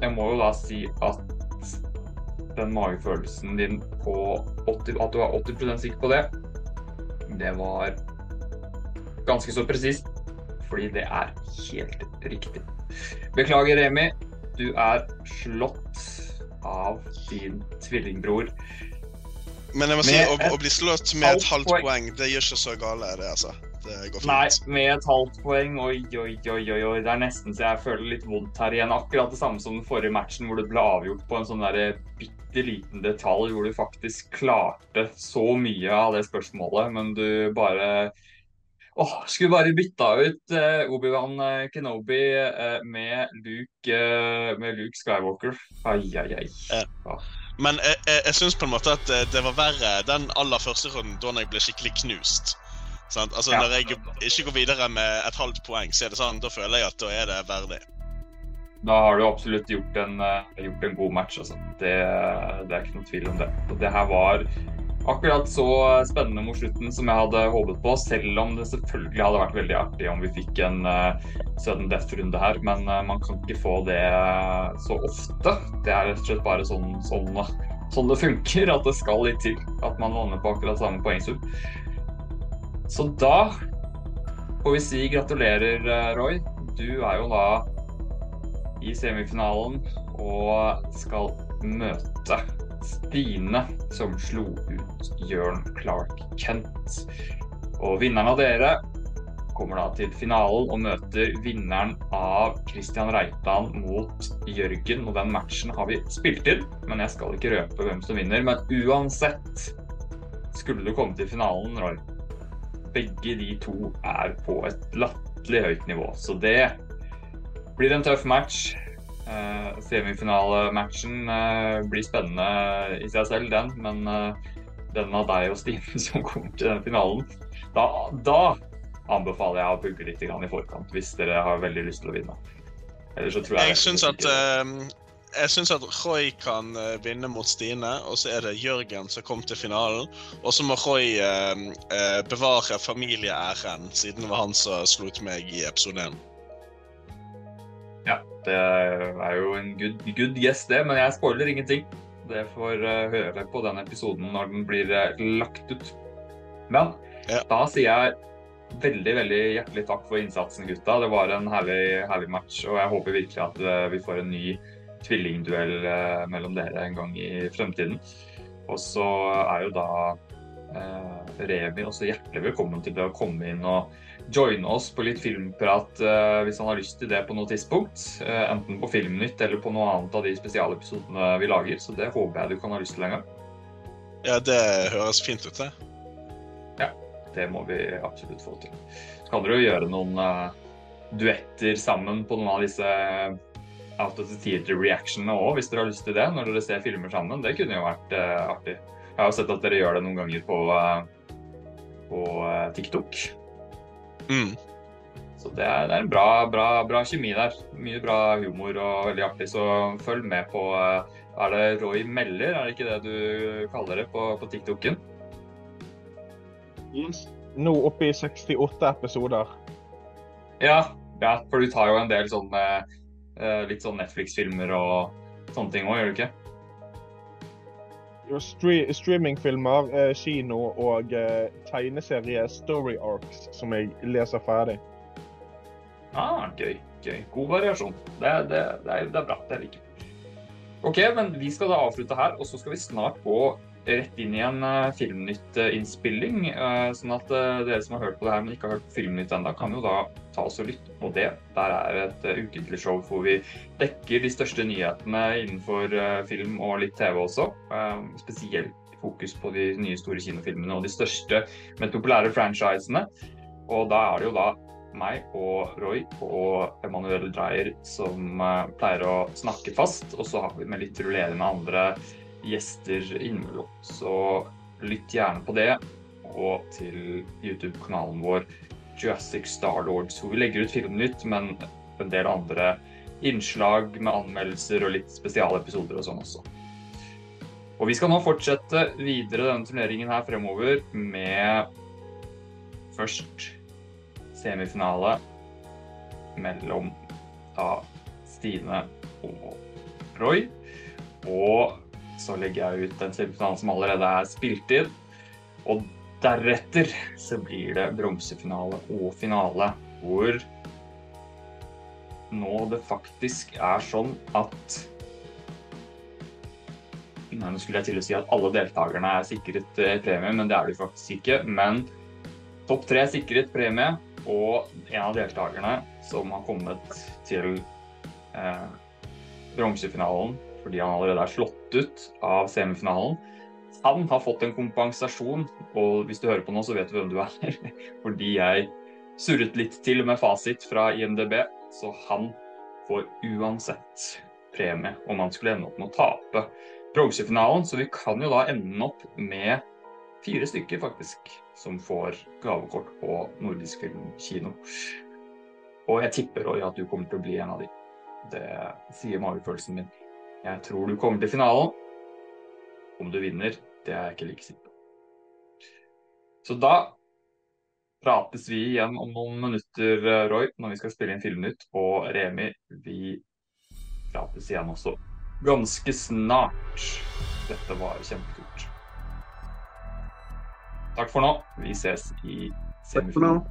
jeg må jo da si at den magefølelsen din på 80, at du var 80% sikker på det, det var ganske så presist. Fordi det er helt riktig. Beklager, Remi. Du er slått av din tvillingbror. Men jeg må si, å, å bli slått med et halvt poeng. poeng, det gjør ikke så gale, det, altså. Det går fint. Nei, med et halvt poeng. Oi, oi, oi, oi. Det er nesten så jeg føler litt vondt her igjen. Akkurat det samme som den forrige matchen, hvor det ble avgjort på en sånn der bitte liten detalj, hvor du faktisk klarte så mye av det spørsmålet, men du bare Åh, skulle bare bytta ut uh, Obi-Wan eh, Kenobi eh, med, Luke, eh, med Luke Skywalker. Ai, ai, ai. Men jeg, jeg, jeg syns på en måte at det, det var verre den aller første runden, da jeg ble skikkelig knust. Sant? Altså, Ja. Når jeg ikke går videre med et halvt poeng, så er det sånn, da føler jeg at da er det verdig. Da har du absolutt gjort en, eh, gjort en god match. Altså. Det, det er ikke noe tvil om det. Og det her var akkurat så spennende mot slutten som jeg hadde håpet på, selv om det selvfølgelig hadde vært veldig artig om vi fikk en uh, sudden death-runde her. Men uh, man kan ikke få det så ofte. Det er rett og slett bare sånn, sånn, sånn det funker, at det skal litt til at man lander på akkurat samme poengsum. Så da får vi si gratulerer, eh, Roy. Du er jo da i semifinalen og skal møte Stine, som slo ut Jørn Clark Kent. Og vinneren av dere kommer da til finalen og møter vinneren av Christian Reitan mot Jørgen. Og den matchen har vi spilt inn, men jeg skal ikke røpe hvem som vinner. Men uansett skulle du komme til finalen, Roy. Begge de to er på et latterlig høyt nivå. Så det blir en tøff match. Uh, Semifinalematchen uh, blir spennende i seg selv, den. Men uh, den av deg og Stine som kommer til den finalen, da, da anbefaler jeg å pugge litt i forkant hvis dere har veldig lyst til å vinne. Ellers så tror jeg Jeg syns at, at Roy kan vinne mot Stine, og så er det Jørgen som kom til finalen. Og så må Roy bevare familieæren, siden det var han som slo ut meg i episode 1. Det er jo en good, good guess, det, men jeg spoiler ingenting. Det får eh, høre på den episoden når den blir eh, lagt ut. Men Ja. da sier jeg veldig veldig hjertelig takk for innsatsen, gutta. Det var en herlig, herlig match, og jeg håper virkelig at eh, vi får en ny tvillingduell mellom dere en gang i fremtiden. Og så er jo da eh, Remi også hjertelig velkommen til å komme inn og joine oss på litt filmprat eh, hvis han har lyst til det på noe tidspunkt. eh, enten på Filmnytt eller på noe annet av de spesialepisodene vi lager. Så det håper jeg du kan ha lyst til en gang. Ja, det høres fint ut, det. Ja, Det må vi absolutt få til. Så kan dere jo gjøre noen eh, duetter sammen på noen av disse Out of the Theater reactionene òg, hvis dere har lyst til det. Når dere ser filmer sammen. Det kunne jo vært artig. Jeg har jo sett at dere gjør det noen ganger på, på TikTok. Mm. Så det er, det er en bra, bra, bra kjemi der. Mye bra humor og veldig artig, så følg med på eh, Er det Roy Meller, er det ikke det du kaller det på, på TikToken? Nå oppe i 68 episoder. Ja, ja, for du tar jo en del sånne eh, litt sånn Netflix-filmer og sånne ting òg, gjør du ikke? Streamingfilmer, eh, kino og eh, tegneserie Story Arcs som jeg leser ferdig. Ah, gøy. gøy. God variasjon. Det, det, det, er, det er bra. Det liker jeg. OK, men vi skal da avslutte her, og så skal vi snart gå rett inn i en uh, Filmnytt-innspilling. Sånn at dere som har hørt på det her, men ikke har hørt Filmnytt ennå, kan jo da ta oss og lytte på det. Der er et uh, ukentlig show hvor vi dekker de største nyhetene innenfor film og litt TV også. spesielt fokus på de nye store kinofilmene og de største, men populære franchisene. Og da er det jo da meg og Roy og Emanuel Dreyer som pleier å snakke fast. Og så har vi med litt rullerende andre gjester innimellom. Så lytt gjerne på det, og til YouTube-kanalen vår Jurassic Starlords, hvor vi legger ut Filmnytt, men en del andre innslag med anmeldelser og litt spesialepisoder og sånn også. Og vi skal nå fortsette videre denne turneringen her fremover med først semifinale mellom da Stine og Roy. Og så legger jeg ut den semifinalen som allerede er spilt inn. Og deretter så blir det bronsefinale og finale, hvor nå det faktisk er sånn at Nå skulle jeg til å si at alle deltakerne er sikret eh, premie, men det er de faktisk ikke. Men topp tre er sikret premie, og en av deltakerne som har kommet til eh, bronsefinalen fordi han allerede er slått ut av semifinalen. Han har fått en kompensasjon, og hvis du hører på nå, så vet du hvem du er. Fordi jeg surret litt til med fasit fra IMDb, så han får uansett premie om han skulle ende opp med å tape bronsefinalen. Så vi kan jo da ende opp med fire stykker, faktisk, som får gavekort på Nordisk Filmkino. Og jeg tipper Roy, at du kommer til å bli en av de. Det sier magefølelsen min. Jeg tror du kommer til finalen. Om du vinner, det er jeg ikke like sikker på. Så da prates vi igjen om noen minutter, Roy, når vi skal spille inn Filmnytt. Og Remi, vi prates igjen også ganske snart. Dette var kjempekult. Takk for nå. Vi ses i semifinalen.